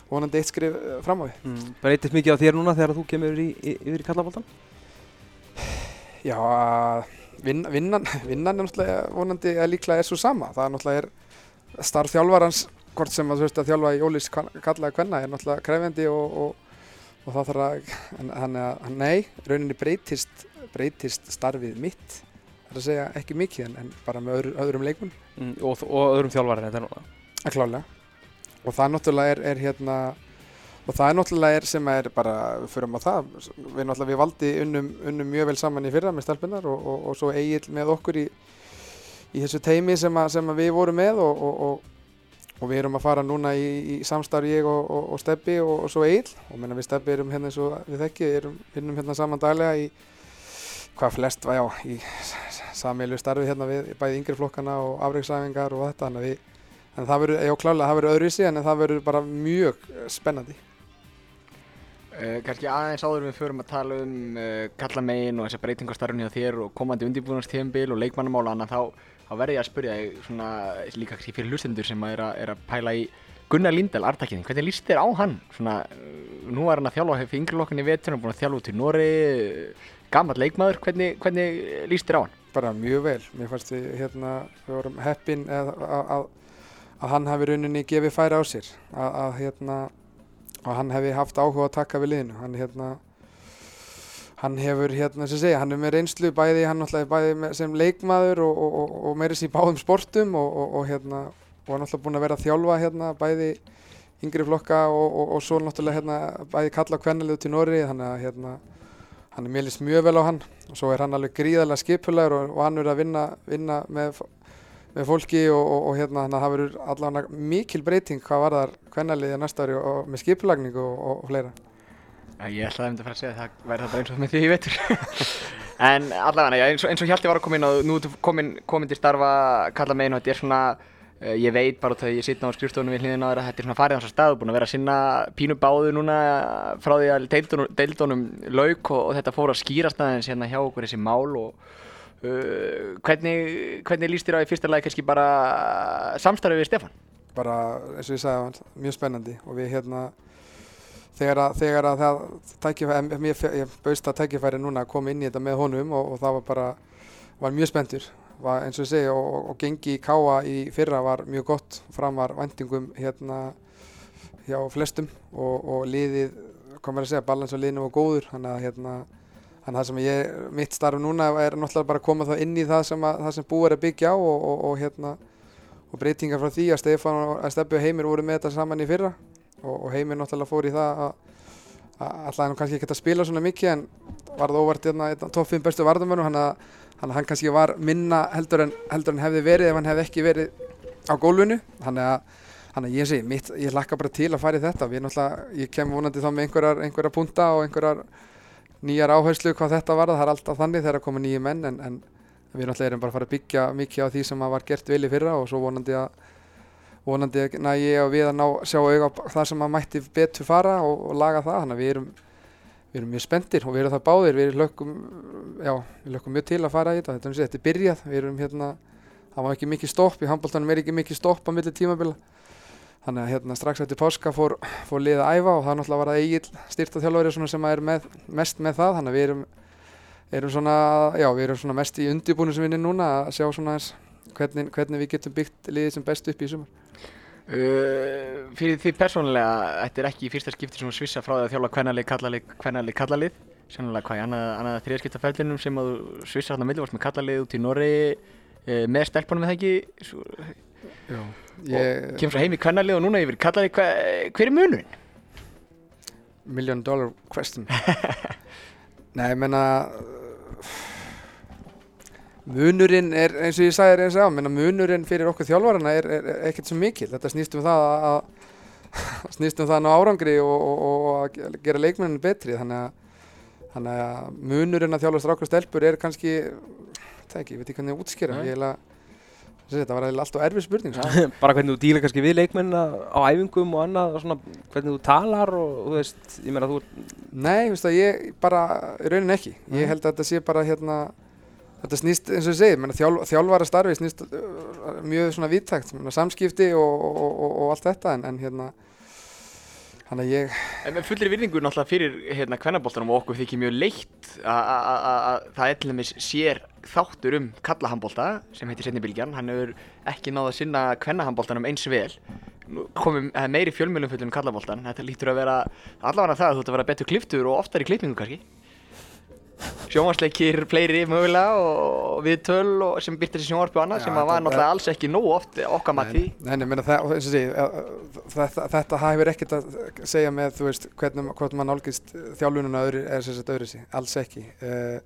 vonandi eitt skrif eh, fram á við. Mm. Breytist mikið á þér núna þegar þú kemur í, í- yfir í kallaboltan? Já, að vin, vinnan, <laughs> vinnan er náttúrulega vonandi að líklega er svo sama. Það er náttúrulega er starf þjálfarans, hvort sem að veist að þjálfa í ólís kallaði kvenna er náttúrulega krefjandi og, og, og það þarf að, þannig að nei, rauninni breytist, breytist starfið mitt, það er að segja ekki mikið en, en bara með öðru, öðrum leikmun, Mm. Og, og öðrum þjálfari en þetta núna? að klálega. Og það náttúrulega er, er hérna, og það er náttúrulega er sem er bara, við förum á það, við náttúrulega við valdi unnum, unnum mjög vel saman í fyrra með stelpunar og, og, og svo Egil með okkur í, í þessu teimi sem, að, sem að við vorum með og, og, og, og við erum að fara núna í, í samstarf ég og, og, og Steppi og, og svo Egil og menna við Steppi erum hérna eins og við þekki, erum vinnum hérna saman daglega í hvað flest, já, í samílu starfi hérna við bæði yngri flokkana og afreiksæfingar og þetta, þannig að við En það verður, já klálega, það verður öðruvísi en það verður bara mjög eh, spennandi. Uh, kannski aðeins áður við förum að tala um uh, kallamegin og þessar breytingastarfni á þér og komandi undirbúinastíðanbíl og leikmannamála annað þá, þá verði ég að spyrja þig svona líka fyrir hlustendur sem er, að, er að pæla í Gunnar Lindahl, artakinni, hvernig líst þér á hann? Svona, uh, nú er hann að þjálfa fyrir í vetur, hann er búinn að þjálfa út í Nóri, uh, gammal leikmaður, hvernig, hvernig líst þér á hann? Bara mjög vel. Mér fannst við hérna, við vorum heppin að, að, að, hann hafi rauninni gefið færi á sér. Að, hérna, hann hefði haft áhuga að taka við liðinu. Hann hérna, hann hefur hérna, sem segja, hann er með reynslu bæði, hann náttúrulega bæði með, sem leikmaður og, og, og, og meiri sér í báðum sportum og, hérna, og hann náttúrulega búinn að vera að þjálfa hérna bæði yngri flokka og, svo náttúrulega hérna bæði kalla kvennalið til Nóri þannig að hérna hann er mjög list mjög vel á hann og svo er hann alveg gríðarlega skipulegur og, hann er að vinna, vinna með, með fólki og, hérna þannig að það verður allavega mikil breyting hvað var þar kvennaliðið næsta ári og, með skipulagningu og fleira. Ég ætlaði að mynda að fara að segja að það væri það bara eins og með því í vetur. <laughs> en allavega, eins og, og Hjalti var að koma inn og nú ertu komin, til starfa kalla megin og þetta er svona, uh, ég veit bara þegar ég sitna á skrifstofunum við hliðina á þér að þetta er svona farið á þessar stað, búin að vera að sinna pínu báðu núna frá því að deildunum, deildunum lauk og, og þetta fór að skýrast aðeins hérna hjá okkur þessi mál og uh, hvernig, hvernig líst þér á í fyrsta lagi kannski bara samstarfið við Stefan? Bara eins og ég sagði á mjög spennandi og við hérna þegar að, þegar að það tækifæri, mér, baust að tækifæri núna að koma inn í þetta með honum og, og það var bara, var mjög spenntur. Eins og ég segi og, og, og gengi í káa í fyrra var mjög gott. Framar væntingum hérna hjá flestum og, og liðið, maður að segja, balans á liðinu var góður. Þannig að hérna þannig að það sem ég, mitt starf núna er náttúrulega bara að koma það inn í það sem, að, það sem búið er að byggja á og, og, og hérna og breytingar frá því að Stefán og að Steppi og Heimir voru með þetta saman í fyrra og, og Heimir náttúrulega fór í það að alltaf hann kannski ekki að spila svona mikið en varð óvart hérna einn af topp 5 bestu varðamönnum hann að hann, hann kannski var minna heldur en, heldur en hefði verið ef hann hefði ekki verið á gólfinu. Þannig að, ég sé, mitt, ég hlakka bara til að fara í þetta. Náttúrulega, ég kem vonandi þá með einhverjar, einhverjar punta og einhverjar nýjar áherslu hvað þetta var, það er alltaf þannig þegar koma nýju menn en, en við náttúrulega erum bara að fara að byggja mikið á því sem var gert í fyrra og svo vonandi að vonandi næ ég og við að ná sjá auga á það sem að mætti betur fara og, og laga það, þannig að við erum við erum mjög spenntir og við erum það báðir við lökum, já, við lökum mjög til að fara í þetta þetta er, þetta er byrjað, við erum hérna það var ekki mikið stopp, í handbóltanum er ekki mikið stopp á milli tímabila. Þannig að hérna strax eftir páska fór, fór liðið að æfa og það náttúrulega var það eigin styrta þjálfari sem er með, mest með það þannig að við erum, erum svona, já, við erum mest í undirbúinu sem við erum núna að sjá hvernig, hvernig við getum byggt liðið sem best upp í sumar Uh, fyrir því persónulega, þetta er ekki í fyrsta skipti sem þú svissa frá því að þjálfa kvennalið, kallalið, kvennalið, kallalið Sennilega hvað, í annað, annað þriðarskipta ferlinum sem að þú svissar hérna milli, varst með kallalið út í Norri uh, með stelpunum eða ekki svo, Já. og Ég, kemur svo heim í kvennalið og núna yfir kallalið, hver, hver er munurinn? million dollar question <laughs> Nei, ég menna munurinn er eins og ég sagði þér eins og á munurinn fyrir okkur þjálfarana er, er, er ekkert svo mikil þetta snýst um það að, að <laughs> snýst um það að ná árangri og, og, og að gera leikmennin betri þannig að, þannig að munurinn að þjálfa strákur og stelpur er kannski það ekki, ég veit ekki hvernig ég útskýra ég eiginlega þetta var alltaf erfið spurning sko. <laughs> bara hvernig þú dílar kannski við leikmennina á æfingum og annað og svona hvernig þú talar og þú veist, ég meina þú Nei, þú veist að ég bara, í rauninni ekki. Ég held að þetta sé bara hérna, þetta snýst eins og ég segi, þjálf, þjálfara starfi snýst uh, mjög svona víttækt, samskipti og, og, og, og allt þetta en, en hérna, hann að ég, En með fullri virðingu náttúrulega fyrir hérna kvennaboltanum og okkur þykir mjög leitt að- að að- að það til dæmis sér þáttur um kallahambolta sem heitir Setni Bilgjan, hann hefur ekki náð að sinna kvennahamboltanum eins vel. Komum er meiri fjölmjölum fullum kallaboltan þetta lítur að vera allavega það þú ert að vera betur kliftur og oftar í klippingu kannski sjónvarsleikir fleiri mögulega og viðtöl og sem byrtir í sjónvarpi og annað sem var náttúrulega alls ekki nógu oft okkar segi, uh, þetta, hefur ekkert að segja með, hvernig, maður nálgist þjálfununa öðru, alls ekki. Uh,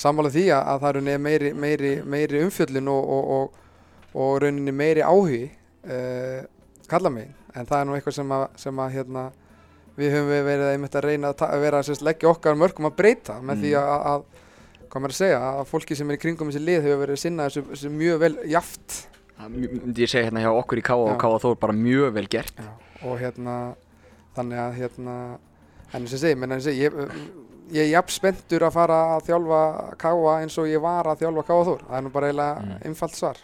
Sammála því að, að það er rauninni meiri, meiri, meiri umfjöllun og, og, og, og rauninni meiri áhugi uh, kalla mig, en það er nú eitthvað sem að, sem að hérna, við höfum verið einmitt að reyna að vera að leggja okkar mörgum að breyta með því að, að hvað maður að segja, að fólki sem er í kringum þessi lið hefur verið að sinna þessu, þessu mjög vel jaft ég segja hérna hjá okkur í Káa og Já. Káa Þór bara mjög vel gert. Og hérna þannig að hérna og ég segi, menn ég segi, ég, ég er jafn spenntur að fara að þjálfa Káa eins og ég var að þjálfa Káa Þór. Það er nú bara eiginlega einfalt svar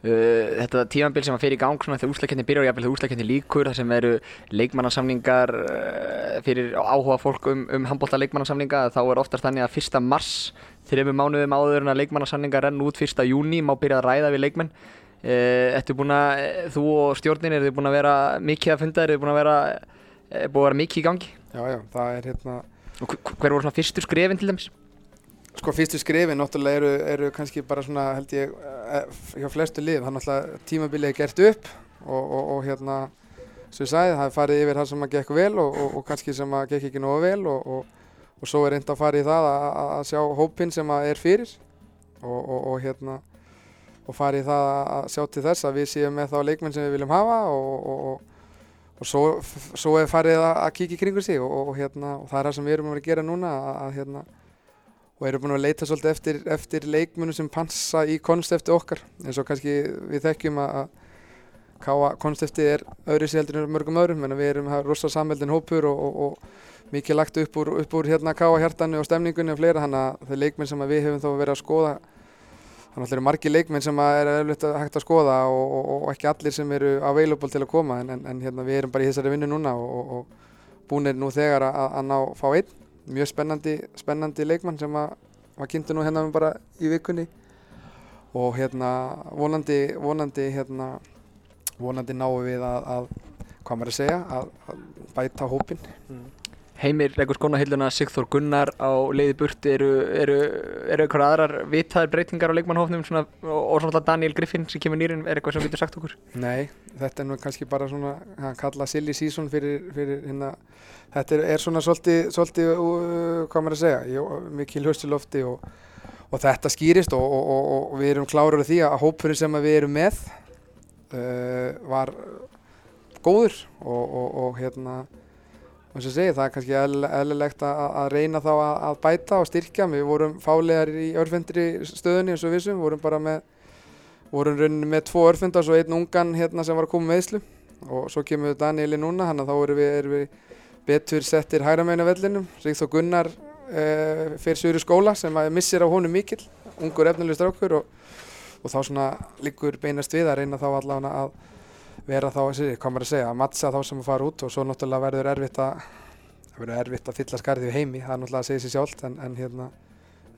Uh, þetta tímabil sem að fyrir í gang svona þegar úslakenni byrjar og jafnvel þegar úslakenni líkur þar sem eru leikmannarsamningar uh, fyrir áhuga fólk um, um handbólta leikmannarsamninga þá er oftast þannig að 1. mars þreifum mánuðum áður en að leikmannarsamningar renn út 1. júni má byrja að ræða við leikmenn uh, að, eh, þú og stjórnin eru þið búin að vera mikið að funda, eru þið búin að vera uh, búin að vera mikið í gangi já, já, það er hérna og hver hver voru svona fyrstur skrefin til dæmis? Sko fyrstu skrifin náttúrulega eru, eru kannski bara svona held ég eh, hjá flestu lið, er náttúrulega tímabilið er gert upp og, og, og hérna sem ég sagði, það er farið yfir það sem að gekk vel og, og, kannski sem að gekk ekki nógu vel og, svo er reynd að fara í það að, að- að sjá hópinn sem að er fyrir og, hérna og fara í það að sjá til þess að við séum með þá leikmenn sem við viljum hafa og, svo, svo er farið að, að kíkja í kringu sig og, hérna, og það er það sem við erum að vera að gera núna að, að hérna og erum búin að leita svolítið eftir, eftir leikmunum sem pansa í konstefti okkar. Eins og kannski við þekkjum að að káa konstefti er öðru heldur en mörgum öðrum. En við erum það rosa samveldin hópur og, og, og mikið lagt upp úr, upp úr hérna káa hjartanu og stemningunni og fleira. Þannig að þeir leikmenn sem að við hefum þá verið að skoða þannig að eru margir leikmenn sem að er eflitt hægt að skoða og, og, ekki allir sem eru available til að koma. En, en, en hérna við erum bara í þessari vinnu núna og búinir nú þegar að, að ná fá einn mjög spennandi, spennandi leikmann sem að var kynntu nú hérna bara í vikunni. Og hérna vonandi, vonandi hérna vonandi náum við að, að hvað maður að segja, að, að bæta hópinn. Heimir leggur skóna hilluna Sigþór Gunnar á leiði burt eru, eru, eru eitthvað aðrar vitaðar breytingar á leikmannhófnum svona, og, svona Daniel Griffin sem kemur nýrin er eitthvað sem þú getur sagt okkur? Nei, þetta er nú kannski bara svona, hann kalla silly season fyrir, fyrir hérna, þetta er, er svona svolítið, svolítið, uh, hvað maður að segja, Jó, mikil höstilofti og, og þetta skýrist og, og, og, við erum klárur á því að hópurinn sem við erum með uh, var góður og, hérna, eins og segi, það er kannski eðl- eðlilegt að, að reyna þá að, að bæta og styrkja, við vorum fálegar í örfendri stöðunni eins og vissum, vorum bara með vorum rauninni með tvo örfundar og einn ungan hérna sem var að koma með Íslu og svo kemur Danieli núna hann að þá erum við, erum við betur settir hægra meina vellinum. Sigþór Gunnar uh, fyrir sögur í skóla sem missir af honum mikill. Ungur efnileg strákur og, og þá svona liggur beinast við að reyna þá allavega að vera þá, hvað maður að segja, að mattsa þá sem að fara út og svo náttúrulega verður erfitt að verður erfitt að fylla skarðið heimi. Það er náttúrulega að segja sér sjálft en, en hérna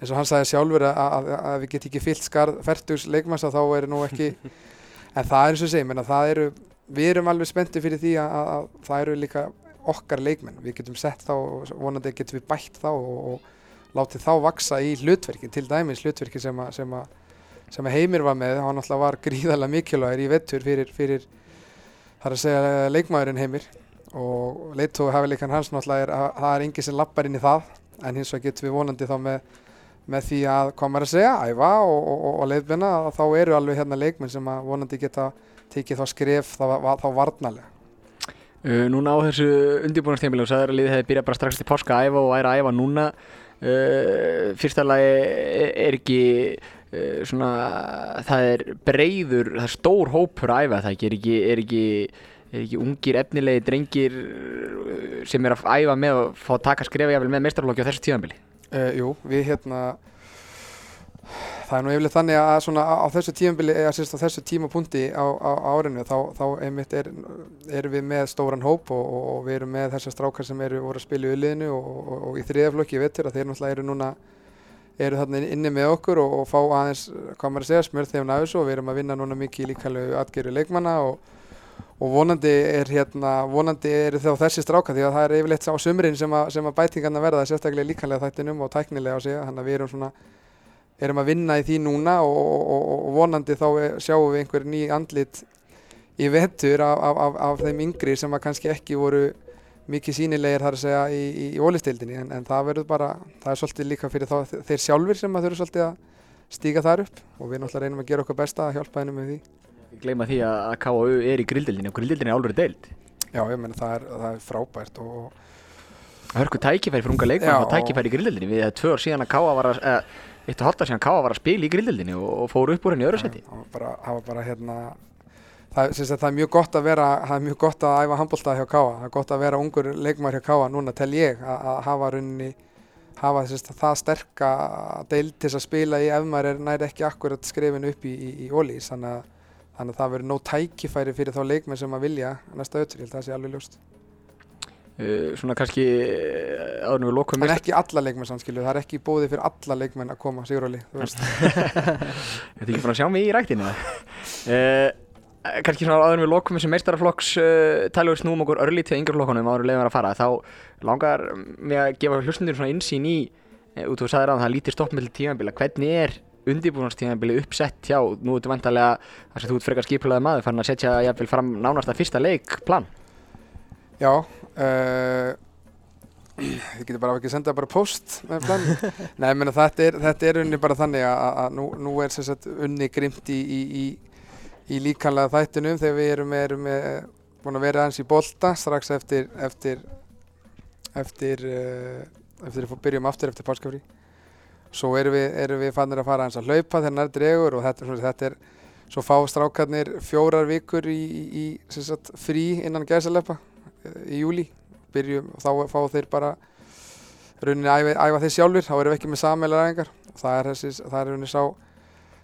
eins og hann sagði sjálfur að, að, að við getum ekki fyllt skarð færtugs leikmanns að þá er nú ekki <laughs> en það er eins og segi, menna, það eru við erum alveg spenntið fyrir því að, að það eru líka okkar leikmenn. Við getum sett þá, og vonandi getum við bætt þá og, og látið þá vaksa í hlutverki, til dæmis hlutverki sem að, sem að, sem að Heimir var með, hann alltaf var gríðarlega mikilvægir í vettur fyrir, fyrir þar að segja leikmaðurinn Heimir. Og leittói hafi líkan hans náttúrulega er, að- það er enginn sem lappar inn í það. En hins vegar getum við vonandi þá með, með því að maður að segja, æfa og, og, og, að þá eru alveg hérna leikmenn sem að vonandi geta tekið þá skref þá, þá varnalega. Uh, núna á þessu undirbúinastímili og sagður að liðið hefði byrjað bara strax til páska að æfa og æra að æfa núna. Uh, fyrsta lagi er ekki uh, svona það er breyður, það er stór hópur að æfa það ekki, er ekki, er ekki er ekki ungir efnilegi drengir sem er að æfa með og fá að taka skrefa jafnvel með meistarflokki á þessu tíðanbili jú, við hérna það er nú yfirleitt þannig að svona á, þessu tímabili eða sérst á þessu tímapunkti á, á, á árinu þá, þá einmitt er, erum við með stóran hóp og, og, og við erum með þessar strákar sem eru voru að spila í uliðinu og, og, í þriðaflokki ég veitur að þeir náttúrulega eru núna eru þarna inni með okkur og, fá aðeins, hvað maður að segja, smörð þeim af þessu og við erum að vinna núna mikið í líkalegu atgeru leikmanna og, vonandi er hérna, vonandi eru þá þessi stráka því að það er yfirleitt á sumrin sem að, sem að bætingarna verða sérstaklega líkanlega þættinum og tæknilega á sig þannig að við erum svona erum að vinna í því núna og, og, og, og vonandi þá er- sjáum við einhver ný andlit í vetur af, af, af, af þeim yngri sem að kannski ekki voru mikið sínilegir þar að segja í, í, í ólistildinni en, en það verður bara, það er svolítið líka fyrir þá, þeir sjálfur sem að þurfa svolítið að stíga þar upp. Og við náttúrulega reynum að gera okkar besta að hjálpa hennum með því. gleyma því að að KU er í grildildinni og grildildinni er álverið deild. Já, ég menn það er, það er frábært og hörku tækifæri fyrir unga leikmann og tækifæri í grildildinni við erum tvö ár síðan að KU var að eh, eitt og ár síðan KU var að spila í grildildinni og, og fóru upp úr henni í öðru seti bara, það var bara hérna það, er mjög gott að vera það er mjög gott að æfa handbólta hjá Káa það er gott að vera ungur leikmar hjá Káa núna tel ég að, að hafa runni hafa sagt, það sterka deild til þess að spila í ef maður er næri ekki akkurat skrifin upp í, í, í ólís þannig að, þannig að það verður nóg tækifæri fyrir þá leikmenn sem að vilja næsta ötur, ég held að það sé alveg ljóst svona kannski uh, áður við lokum en ekki alla leikmenn samskilu, það er ekki bóði fyrir alla leikmenn að koma veist. <laughs> Þetta er ekki búin að sjá mig í ræktinu uh, Kannski svona áður við lokum þessi meistaraflokks uh, við snúum okkur örlítið í yngreflokkunum áður en leiðum að fara. Þá langar mig að gefa hlustundir svona insýn í uh, út og sagðir að það lítið stopp með tímabila hvernig er undirbúinastímabili uppsett hjá nú ertu vantarlega þar sem þú ert frekar skipulaði maður farin að setja Já, uh, <clears throat> þið getur bara ekki að senda bara post með plan. <laughs> Nei, ég meina þetta er, þetta er unni bara þannig að, nú, nú er sagt unni grimt í, í, í, í líkanlega þættinum þegar við erum, erum með, búin að vera aðeins í bolta strax eftir, eftir, eftir, uh, eftir byrjum aftur eftir páskafrí. Svo erum við, erum við fannir að fara aðeins að hlaupa þegar nær dregur og þetta, svona, þetta er, svo fá strákarnir fjórar vikur í, í, í sem sagt, frí innan gæsaleppa í júli byrjum, þá fá þeir bara rauninni æfa, æfa þeir sjálfur þá erum við ekki með sameilar æfingar. Það er, þessi, það er rauninni sá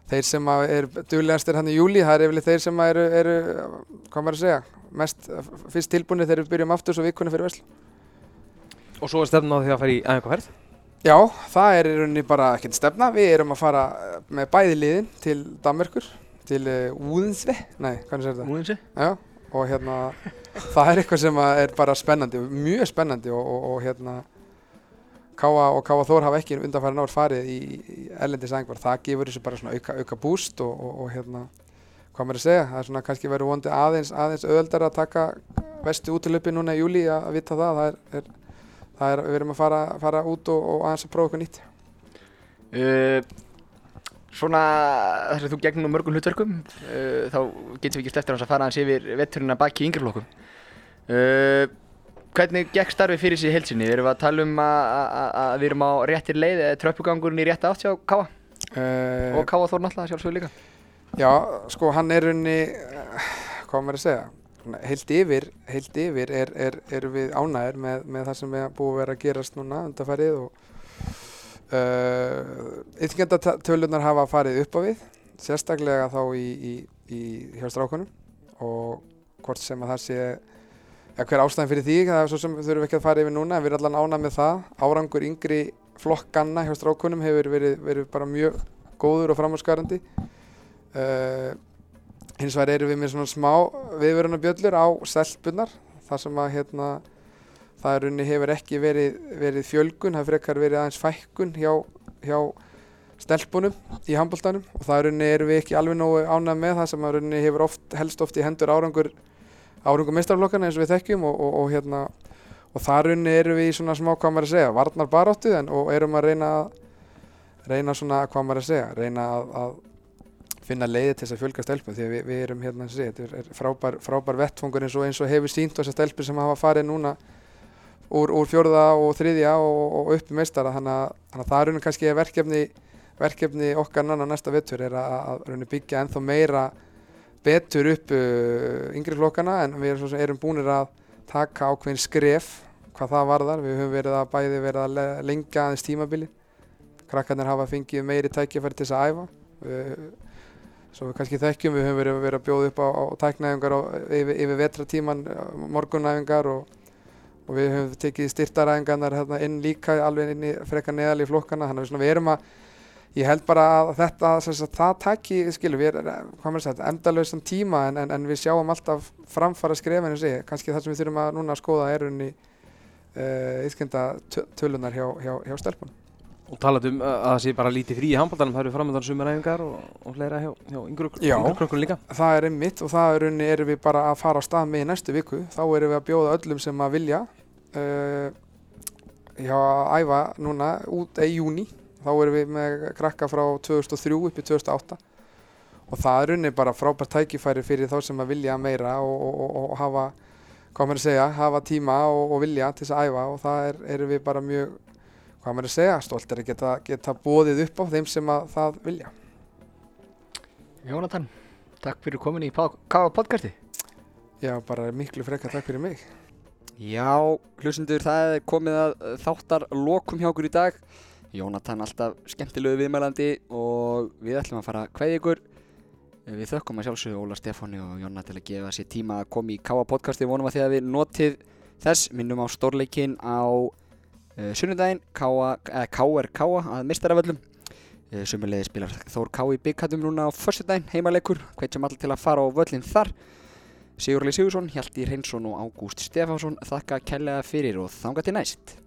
þeir sem að er duglegastir hann í júli það er yfirleitt þeir sem að eru, eru hvað maður að segja, mest fyrst tilbúinir þegar við byrjum aftur svo vikunni fyrir vesl Og svo er stefnan á því að fara í æfingarferð. Já, það er í rauninni bara ekkert stefna. Við erum að fara eh, með bæði liðin til Danmerkur, til uh, Úðinsve nei, hvernig sér þetta? Úðinsi Já, og hérna það er eitthvað sem er bara spennandi mjög spennandi og, og, og hérna Káa og Káa Þór hafa ekki undanfæri ár farið í, í erlendis ængvar það gefur þessu bara svona auka, auka búst og, og, hérna, hvað maður að segja það er svona kannski verið vondi aðeins aðeins öðuldar að taka vestu útilöpi núna í júli að, vita það. Það er, er, það er við erum að fara, fara út og, og aðeins að prófa eitthvað nýtt. Uh, svona þess að þú gegnum mörgum hlutverkum uh, þá getum við ekki sleppt að fara hans yfir vetturinn að baki í yngreflokkum uh, hvernig gekk starfið fyrir sig heilsinni? Erum við að tala um að, við erum á réttir leið tröppugangurinn í rétta átt hjá Káa uh, og Káa Þór náttúrulega sjálfsögur líka. Já, sko hann er unni, hvað á maður að segja, heilt yfir, heilt yfir er, er, er við ánægir með, með það sem er búið að vera að gerast núna undarfærið og uh, yttingendatölunar hafa farið upp á við, sérstaklega þá í, í, í hjá strákunum og hvort sem að það sé, ja, hver ástæðin fyrir því, það er svo sem þurfum við ekki að fara yfir núna, við erum allan ánægð með það, árangur yngri flokkanna hjá strákunum hefur verið, verið bara mjög góður og framhanskarandi uh, hins vegar erum við með svona smá viðverunarbjöllur á stelpunar þar sem að hérna það er unni hefur ekki verið, verið fjölgun, það frekar verið aðeins fækkun hjá, hjá stelpunum í handbóltanum og það er unni erum við ekki alveg nógu ánægð með það sem að unni hefur oft, helst oft í hendur árangur árangur meistarflokkana eins og við þekkjum og, og, og hérna og þar unni erum við í svona smá hvað maður að segja varnar baráttu en og erum að reyna að reyna svona hvað maður að segja reyna að, að finna leiði til þess að fjölga stelpum því við, við erum hérna að segja þetta er frábær, frábær vettfangur eins og, eins og hefur sínt þessar stelpur sem hafa farið núna úr, úr fjórða og þriðja og, og upp í meistara þannig að, að það er kannski verkefni verkefni okkar nanna næsta vettur er að, að byggja ennþá meira betur upp uh, yngri flokkana en við erum, erum búinir að taka ákveðin skref hvað það varðar, við höfum verið að bæði verið að le- lengja aðeins tímabili krakkarnir hafa fengið meiri tækifæri til þess að æfa. Við, svo við kannski þekkjum, við höfum verið, verið að bjóða upp á, á tæknæfingar á, yfir, yfir vetratíman, morgunæfingar og, og við höfum tekið styrtaræfingarnar hérna, inn líka alveg inn í frekar neðal í flokkana, þannig að við erum að ég held bara að þetta, sagt, það taki, skilur, við erum, hvað maður sagt, endalausan tíma en, en, en við sjáum alltaf framfara skrefinu sig, kannski það sem við þurfum að núna að skoða er unni uh, ískenda tölunar hjá, hjá, hjá stelpunum. Og talað um uh, að það sé bara lítið frí í handbóltanum, það eru framöndan sumaræfingar og, og fleira hjá, hjá Já. yngru krökkur líka. Það er einmitt og það er erum við bara að fara á stað með í næstu viku, þá erum við að bjóða öllum sem að vilja uh, hjá að æfa núna út í júni, þá erum við með krakka frá 2003 upp í 2008 og það er unni bara frábært tækifæri fyrir þá sem að vilja meira og, og, og, og hafa, hvað maður að segja, hafa tíma og, og vilja til þess að æfa og það er, erum við bara mjög, hvað maður að segja, stoltir að geta, geta bóðið upp á þeim sem að það vilja. Jónatan, takk fyrir komin í Káa podcasti. Já, bara miklu frekar takk fyrir mig. Já, hlustendur, það er komið að þáttar lokum hjá okkur í dag. Jónatan alltaf skemmtilegu viðmælandi og við ætlum að fara að kveðja ykkur. Eh, Við þökkum að sjálfsögðu Óla Stefáni og Jonna til að gefa sér tíma að koma í Káa podcasti. Vonum að því að við notið þess, minnum á stórleikinn á uh, sunnudaginn, Káa, eh, að mistaravöllum. Uh, Sumulegði spilar Þór Ká í bygghattum núna á föstudaginn, heimaleikur. Hvetjum allir til að fara á völlin þar. Sigurli Sigursson, Hjalti Reynsson og Ágúst Stefánsson þakka kærlega fyrir og þanga til næst.